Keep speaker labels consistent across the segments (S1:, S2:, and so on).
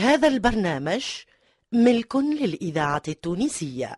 S1: هذا البرنامج ملك للإذاعة التونسية.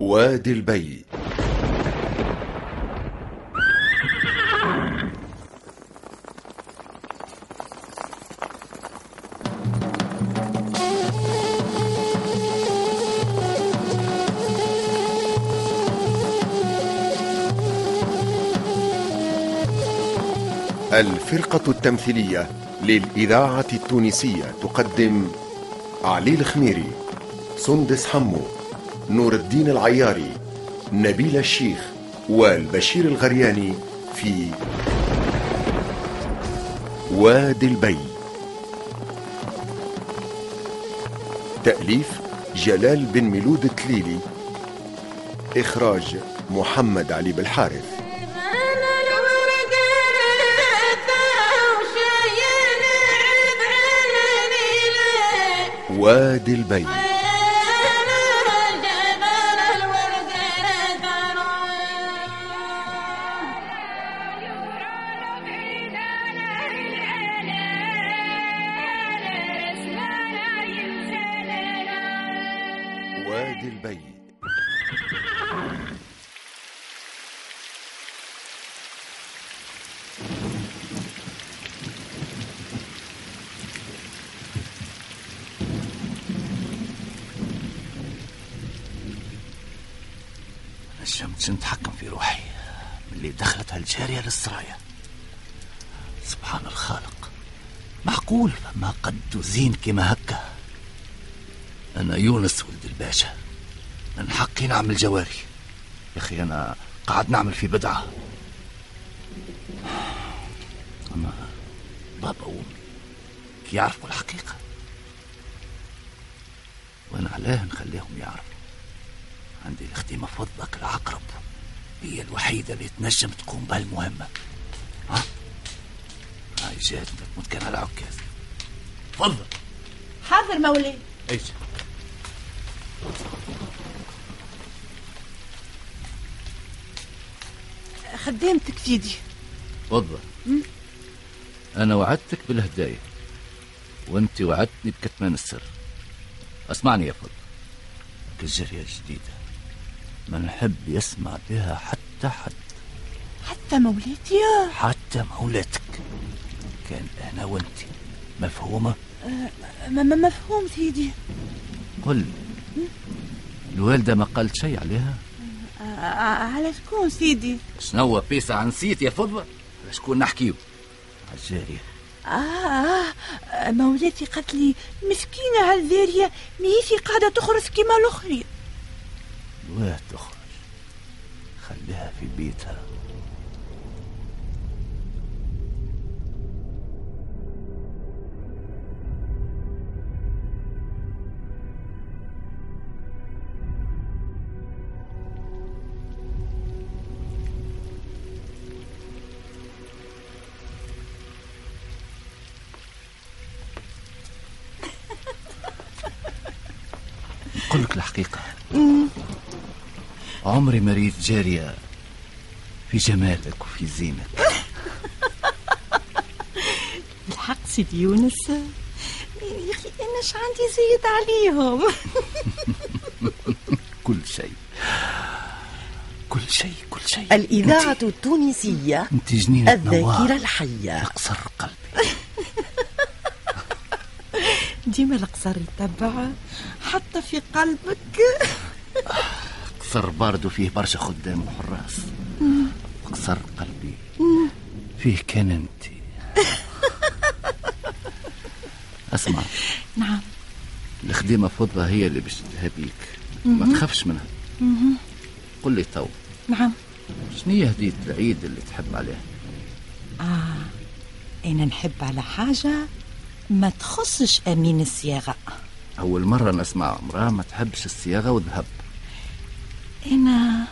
S2: وادي البي. الفرقة التمثيلية للإذاعة التونسية تقدم علي الخميري سندس حمو نور الدين العياري نبيل الشيخ والبشير الغرياني في وادي البي. تأليف جلال بن ميلود التليلي إخراج محمد علي بالحارث. وادي البي
S3: نجمتش نتحكم في روحي من اللي دخلت هالجارية للسرايا. سبحان الخالق. معقول ما قد وزين كما هكا. أنا يونس ولد الباشا. من حقي نعمل جواري. يا أخي أنا قاعد نعمل في بدعة. أما بابا وأمي كي يعرفوا الحقيقة. وأنا علاه نخليهم يعرفوا. عندي الخدمة فضلك العقرب. هي الوحيدة اللي تنجم تقوم بهالمهمة ها؟ هاي جات تموت كان على عكاز. تفضل.
S4: حاضر مولاي
S3: إيش
S4: خدامتك سيدي
S3: تفضل. أنا وعدتك بالهدايا وأنت وعدتني بكتمان السر. أسمعني يا فضل. لك الجرية جديدة ما نحب يسمع بها حتى حد.
S4: حتى مولاتي؟
S3: حتى مولاتك. كان أنا وأنت. مفهومة؟
S4: ما ما مفهوم سيدي.
S3: قل. الوالدة ما قالت شيء عليها؟
S4: آه، على شكون سيدي؟
S3: شنو بيسا نسيت يا فضل على شكون نحكيو؟ على الجارية.
S4: آه, آه مولاتي قالت لي مسكينة هالذارية ميسي قاعدة تخرج كيما الأخرين
S3: وين تخرج. خليها في بيتها. نقول لك الحقيقة. عمري ما ريت جارية في جمالك وفي زينك.
S4: الحق سيدي يونس. يا أخي أنا ش عندي زيد عليهم؟
S3: كل شيء. كل شيء كل شيء.
S1: الإذاعة التونسية
S3: أنت جنينة
S1: الذاكرة الحية.
S3: يقصر قلبي.
S4: ديما القصر يتبع حتى في قلبك.
S3: قصر بارد وفيه برشا خدام وحراس. قصر قلبي فيه كان انت أسمع.
S4: نعم.
S3: الخديمة فضة هي اللي باش تديها بيك ما تخافش منها. قل لي تو.
S4: نعم.
S3: شنية هدية العيد اللي تحب عليها؟
S4: آه أنا نحب على حاجة ما تخصش أمين الصياغة.
S3: أول مرة نسمع امرأة ما تحبش الصياغة والذهب.
S4: أنا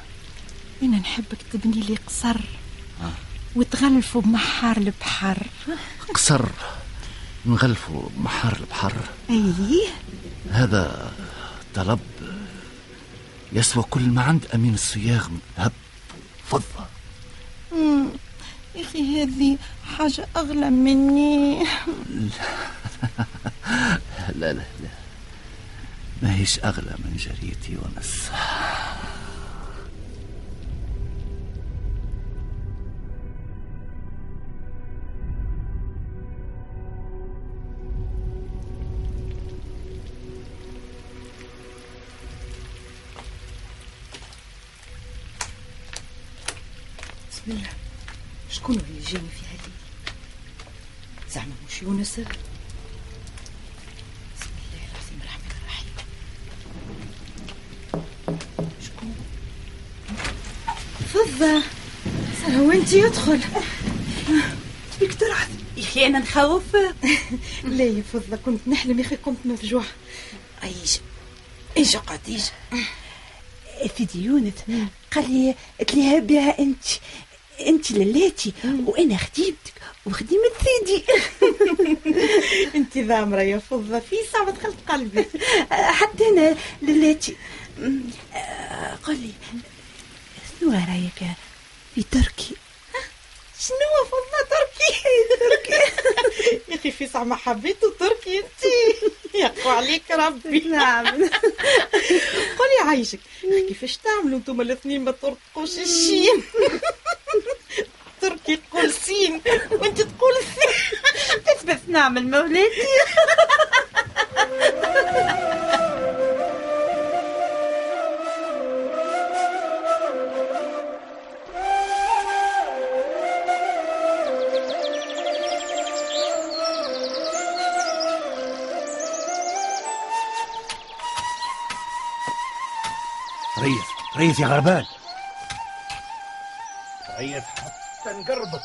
S4: أنا نحبك تبني لي قصر. وتغلفوا بمحار البحر.
S3: قصر؟ نغلفوا محار البحر؟
S4: إيه
S3: هذا طلب يسوى كل ما عند أمين الصياغ من ذهب
S4: مم. يا أخي هذه حاجة أغلى مني.
S3: لا لا لا. ما هيش أغلى من جريتي ونس
S5: بسم الله. شكون اللي جاني في هالليل زعما مش يونس. بسم الله العظيم الرحمن الرحيم. شكون؟ فضة. سارة وانت يدخل؟
S4: ترعد. يا أخي أنا نخوف.
S5: لا يا فضة كنت نحلم يا أخي كنت مفجوعة أيش؟ إيش قديش
S4: سيدي يونس قال لي تليها بها أنت. أنت للاتي وأنا خديمتك وخديمة سيدي
S5: أنت ذامرة يا فضة في ساعة دخلت قلبي.
S4: حتى أنا للاتي. آه، قال لي شنو رأيك في تركي؟
S5: شنو فضة تركي. تركي. يا أخي في ساعة ما تركي أنت. يقوى عليك ربي.
S4: نعم.
S5: قولي عايشك. كيفاش تعملوا أنتم الاثنين ما ترقوش الشين تركي يقول سين وانت تقول سين
S4: بس نعمل مولاتي
S6: ريث ريث يا غربان ريث حتى نقربك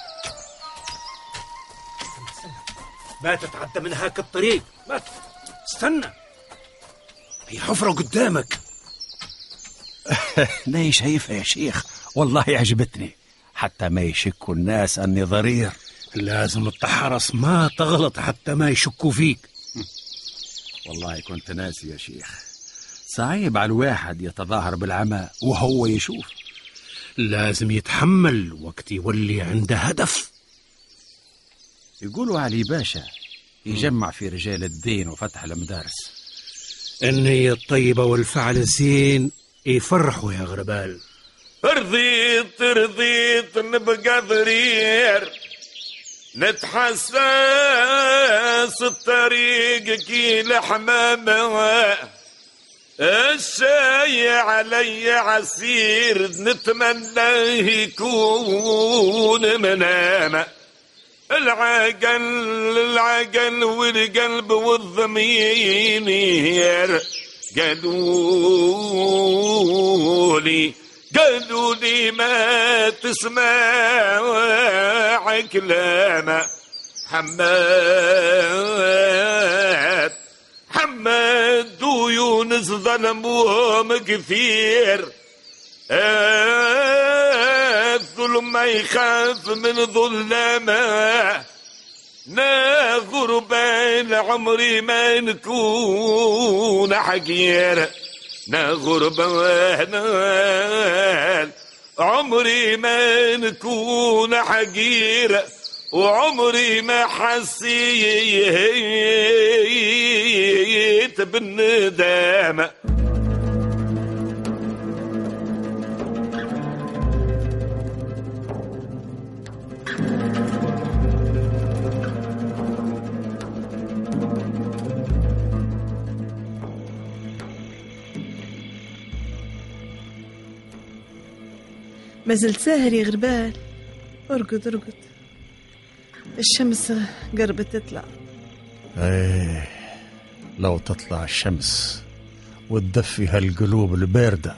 S6: استنى استنى ما تتعدى من هاك الطريق. ما استنى. هي حفرة قدامك.
S7: ليه شايفها يا شيخ؟ والله عجبتني حتى ما يشكوا الناس أني ضرير.
S6: لازم تحرص ما تغلط حتى ما يشكوا فيك.
S7: والله كنت ناسي يا شيخ. صعيب على الواحد يتظاهر بالعمى وهو يشوف.
S6: لازم يتحمل وقت يولي عنده هدف.
S7: يقولوا علي باشا يجمع في رجال الدين وفتح المدارس.
S6: النية الطيبة والفعل الزين يفرحوا يا غربال.
S8: رضيت رضيت نبقى ضرير. نتحسس الطريق كي الحمامة الشاي علي عسير نتمنى يكون منامة العقل العقل والقلب والضمير قالوا لي قالوا ما تسمع كلام. حماد حماد ويونس ظلموهم كثير. الظلم ما يخاف من ظلامه نا غربان عمري ما نكون حقير. نا غربان عمري ما نكون حقير. وعمري ما حسيت بالندامة.
S9: ما زلت ساهر يا غربال ارقد ارقد. الشمس قربت تطلع.
S7: إيه. لو تطلع الشمس وتدفي هالقلوب الباردة.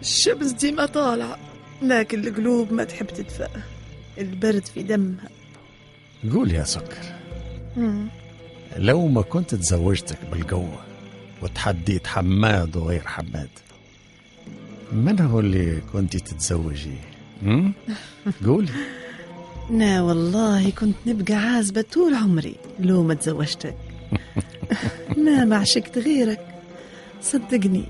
S9: الشمس ديما طالعة لكن القلوب ما تحب تدفى البرد في دمها.
S7: قول يا سكر.
S9: مم.
S7: لو ما كنت تزوجتك بالقوة وتحديت حماد وغير حماد من هو اللي كنت تتزوجي؟ قولي
S9: نا والله كنت نبقى عازبة طول عمري لو ما تزوجتك. ما عشقت غيرك. صدقني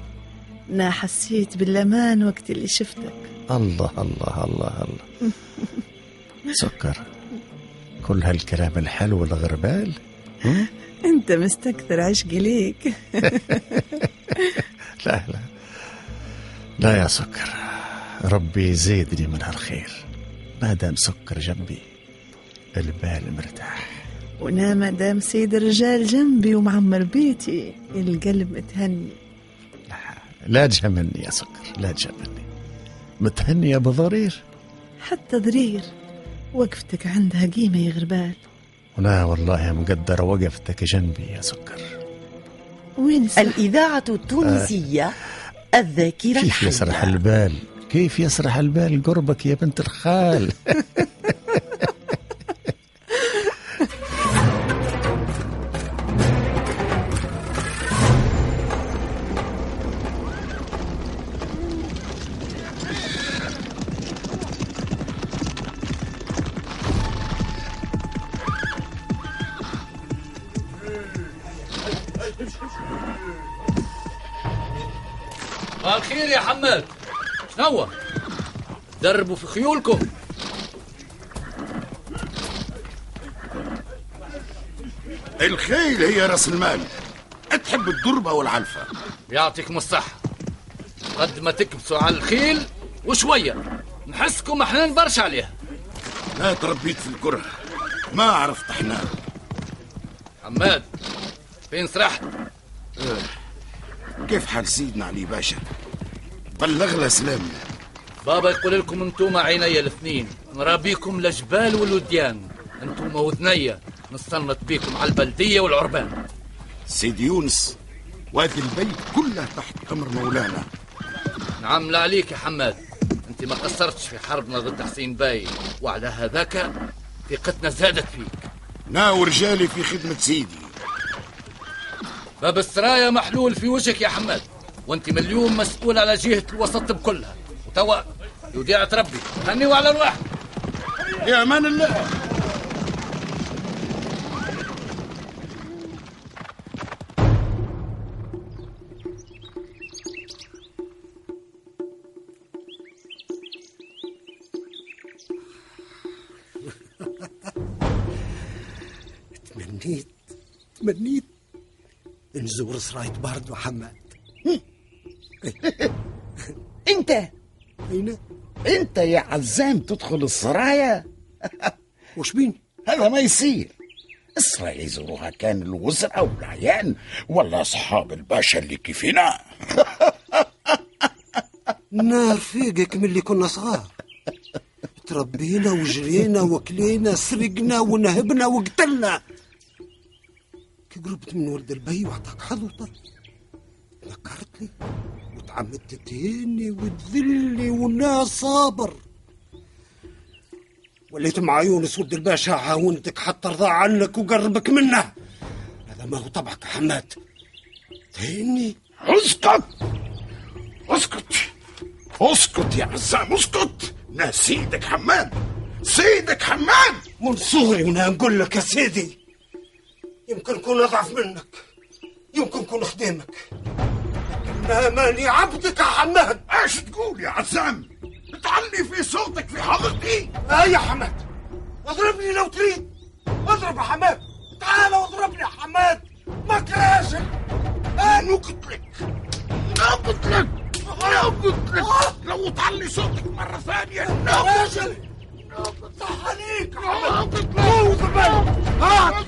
S9: نا حسيت بالأمان وقت اللي شفتك.
S7: الله الله الله الله. سكر. كل هالكلام الحلو الغربال؟
S9: أنت مستكثر عشقي ليك.
S7: لا لا. لا يا سكر. ربي يزيدني من هالخير. ما دام سكر جنبي البال مرتاح.
S9: ونا ما دام سيد الرجال جنبي ومعمر بيتي القلب متهني.
S7: لا تجملني يا سكر لا تجملني متهني يا أبو ضرير؟
S9: حتى ضرير وقفتك عندها قيمة يا غربال.
S7: ولا والله مقدر وقفتك جنبي يا سكر
S9: وين؟
S1: الإذاعة التونسية الذاكرة
S7: كيف يسرح البال؟ كيف يسرح البال؟ قربك يا بنت الخال.
S3: الخير يا حماد. شنو دربوا في خيولكم.
S10: الخيل هي رأس المال. تحب الدربة والعلفة.
S3: يعطيكم الصحة. قد ما تكبسوا على الخيل وشوية. نحسكم إحنا برشا عليها.
S10: لا تربيت في الكره. ما عرفت إحنا.
S3: حماد فين سرحت؟
S10: كيف حال سيدنا علي باشا؟ بلغ له سلامنا
S3: بابا يقول لكم انتوما عيني الاثنين. نرابيكم لجبال والوديان. انتوما وذنية نصنت بيكم على البلدية والعربان.
S10: سيدي يونس وادي البيت كله تحت أمر مولانا.
S3: نعم لا عليك يا حماد. أنت ما قصرتش في حربنا ضد حسين باي وعلى هذاك ثقتنا زادت فيك.
S10: نا ورجالي في خدمة سيدي.
S3: باب السرايا محلول في وجهك يا حماد. وانت من اليوم مسؤول على جهة الوسط بكلها. وتوا يوديعة ربي. هنيوا على الواحد.
S10: يا أمان الله.
S11: تمنيت تمنيت نزور سراية بارد وحماد
S12: انت.
S11: أين؟
S12: انت يا عزام تدخل السرايا.
S11: وش بين؟
S12: هذا ما يصير. السرايا يزوروها كان الوزراء والعيان ولا أصحاب الباشا اللي كيفنا
S11: نار فيقك من اللي كنا صغار. تربينا وجرينا وكلينا سرقنا ونهبنا وقتلنا. كي قربت من ولد البي وعطاك حظوته نكرت لي وتعمدت تهني وتذلي وأنا صابر. وليت مع يونس ولد الباشا عاونتك حتى رضى عنك وقربك منه. هذا ما هو طبعك حماد. تهني
S10: اسكت. اسكت. اسكت يا عزام اسكت. نا سيدك حماد. سيدك حماد.
S11: من صغري وأنا نقول لك يا سيدي يمكن نكون أضعف منك. يمكن نكون خديمك لكن ماني عبدك يا حماد.
S10: إيش تقول يا عزام؟ تعلي في صوتك في حلقتي
S11: آه يا حماد. اضربني لو تريد. اضرب يا حماد. تعال واضربني يا حماد. ما كراشك
S10: أنا قلت لك أنا قلت لك أنا قلت لك لو تعلي صوتك مرة ثانية.
S11: يا
S10: أنا
S11: راجل. صح عليك حماد. أعوذ بالله. هات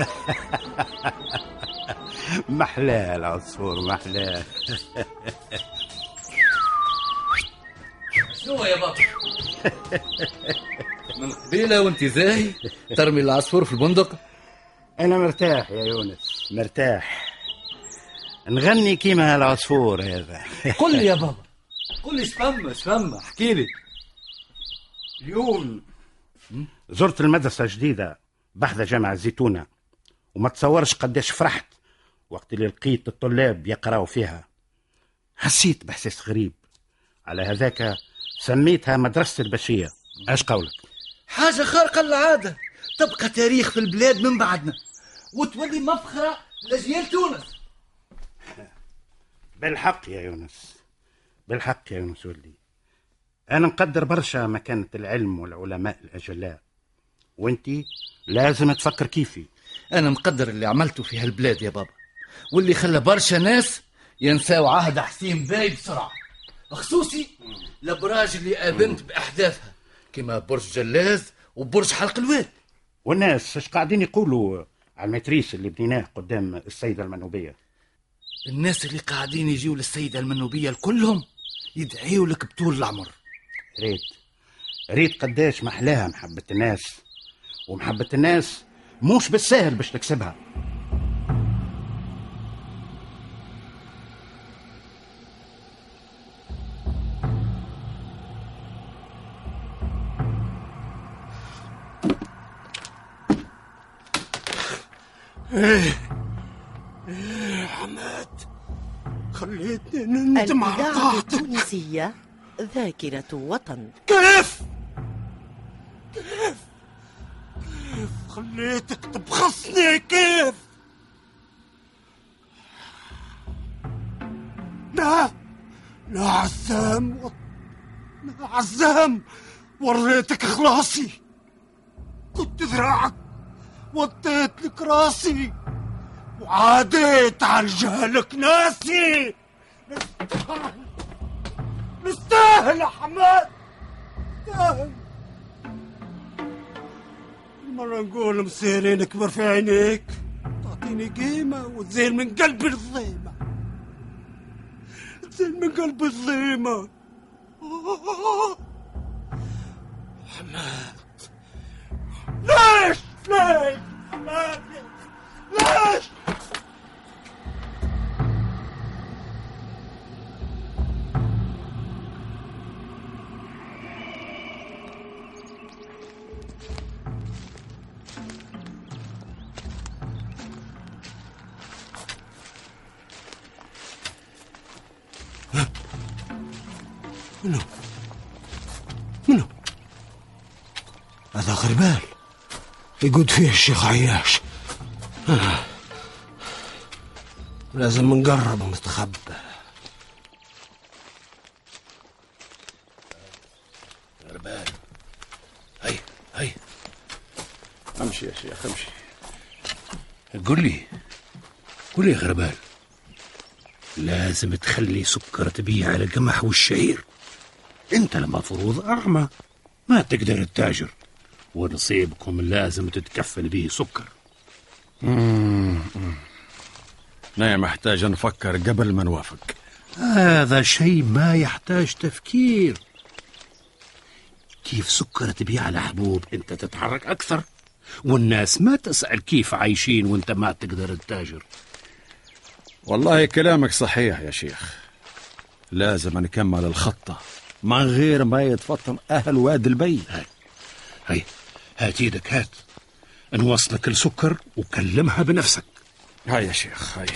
S13: محلاه العصفور محلاه.
S14: شنو يا بابا؟ من قبيلة وانت زاهي ترمي العصفور في البندق؟
S13: أنا مرتاح يا يونس مرتاح. نغني كيما العصفور هذا.
S14: قل لي يا بابا. قل لي شفما شفما احكي لي.
S13: اليوم زرت المدرسة جديدة بحذا جامعة الزيتونة. وما تصورش قداش فرحت وقت اللي لقيت الطلاب يقراوا فيها. حسيت بإحساس غريب. على هذاك سميتها مدرسة البشية إيش قولك؟
S3: حاجة خارقة للعادة. تبقى تاريخ في البلاد من بعدنا. وتولي مفخرة لأجيال تونس.
S13: بالحق يا يونس. بالحق يا يونس ولدي. أنا نقدر برشا مكانة العلم والعلماء الأجلاء. وأنتي لازم تفكر كيفي.
S14: أنا مقدر اللي عملته في هالبلاد يا بابا. واللي خلى برشا ناس ينساو عهد حسين باي بسرعة. خصوصي الابراج اللي أمرت بإحداثها. كما برج جلاز وبرج حلق الواد.
S13: والناس إيش قاعدين يقولوا على المتريس اللي بنيناه قدام السيدة المنوبية؟
S3: الناس اللي قاعدين يجيوا للسيدة المنوبية كلهم يدعيوا لك بطول العمر.
S13: ريت. ريت قداش محلاها محبة الناس. ومحبة الناس مش بالسهل باش تكسبها.
S11: إيه. إيه حماد. خليتني نندم على
S1: التونسية ذاكرة وطن.
S11: كيف؟ كيف؟ خليتك تبخصني كيف؟ لا لا عزام لا عزام وريتك خلاصي كنت ذراعك وطيت لك راسي وعاديت على جهلك ناسي. نستاهل نستاهل يا حماد نستاهل. مرة نقول مصيرين كبر في عينيك تعطيني قيمة وتزين من قلبي الظيمة. تزين من قلبي الظيمة. حماد ليش؟ ليش؟ حماد ليش؟ يقود فيه الشيخ عياش. لازم نقرب ونستخبى
S6: غربال هي هي
S7: امشي يا شيخ امشي.
S6: قل لي قل لي يا غربال لازم تخلي سكر تبيع على القمح والشعير. انت المفروض أعمى ما تقدر تتاجر. ونصيبكم لازم تتكفل به سكر.
S7: أنا محتاج نفكر قبل ما نوافق.
S6: هذا شيء ما يحتاج تفكير. كيف سكر تبيع على حبوب؟ أنت تتحرك أكثر. والناس ما تسأل كيف عايشين وأنت ما تقدر تتاجر.
S7: والله كلامك صحيح يا شيخ. لازم نكمل الخطة من غير ما يتفطن أهل واد البي
S6: هاي هاي هات إيدك هات نوصلك السكر وكلمها بنفسك.
S7: هاي يا شيخ هاي.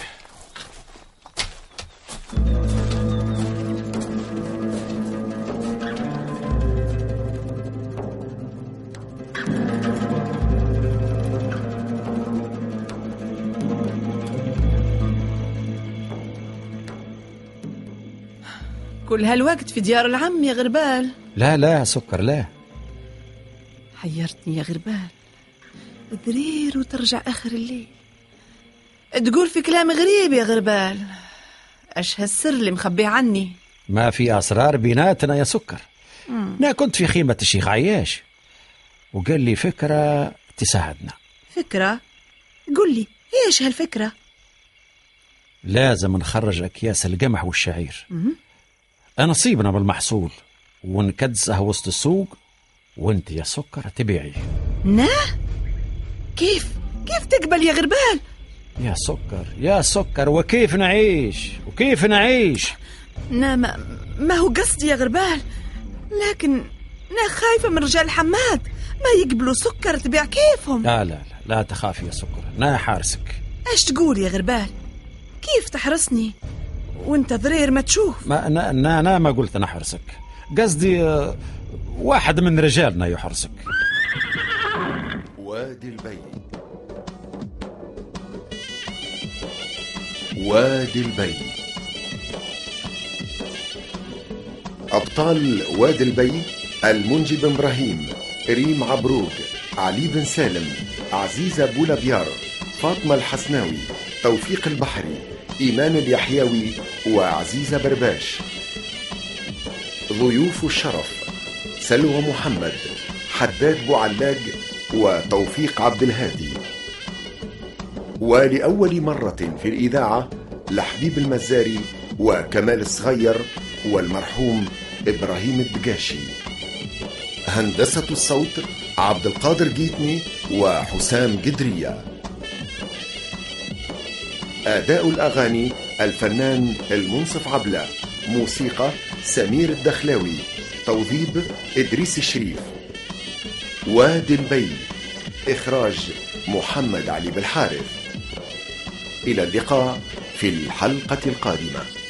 S9: كل هالوقت في ديار العم يا غربال.
S15: لا لا سكر لا.
S9: حيرتني يا غربال. درير وترجع آخر الليل. تقول في كلام غريب يا غربال. أش هالسر اللي مخبيه عني؟
S15: ما في أسرار بيناتنا يا سكر.
S9: مم.
S15: أنا كنت في خيمة الشيخ عياش. وقال لي فكرة تساعدنا.
S9: فكرة؟ قل لي إيش هالفكرة؟
S7: لازم نخرج أكياس القمح والشعير.
S9: مم.
S7: نصيبنا بالمحصول ونكدسه وسط السوق وانت يا سكر تبيعي.
S9: نا؟ كيف؟ كيف تقبل يا غربال؟
S7: يا سكر يا سكر وكيف نعيش؟ وكيف نعيش؟
S9: نا ما, ما هو قصدي يا غربال لكن أنا خايفة من رجال حماد ما يقبلوا سكر تبيع كيفهم.
S7: لا لا لا لا تخافي يا سكر أنا حارسك.
S9: إيش تقول يا غربال؟ كيف تحرسني؟ وانت ضرير ما تشوف.
S7: ما أنا, أنا, أنا ما قلت أنا حرسك قصدي آه، واحد من رجالنا يحرسك.
S2: وادي البي وادي البي أبطال وادي البي المنجي بن إبراهيم ريم عبروق علي بن سالم عزيزة بولابيار فاطمة الحسناوي توفيق البحري إيمان اليحيوي وعزيزة برباش. ضيوف الشرف سلوى محمد حداد بوعلاج وتوفيق عبد الهادي. ولأول مرة في الإذاعة لحبيب المزاري وكمال الصغير والمرحوم إبراهيم الدقاشي. هندسة الصوت عبد القادر جيتني وحسام جدرية. أداء الأغاني الفنان المنصف عبلة. موسيقى سمير الدخلاوي. توظيب إدريس الشريف. وادي البي. إخراج محمد علي بالحارث. إلى اللقاء في الحلقة القادمة.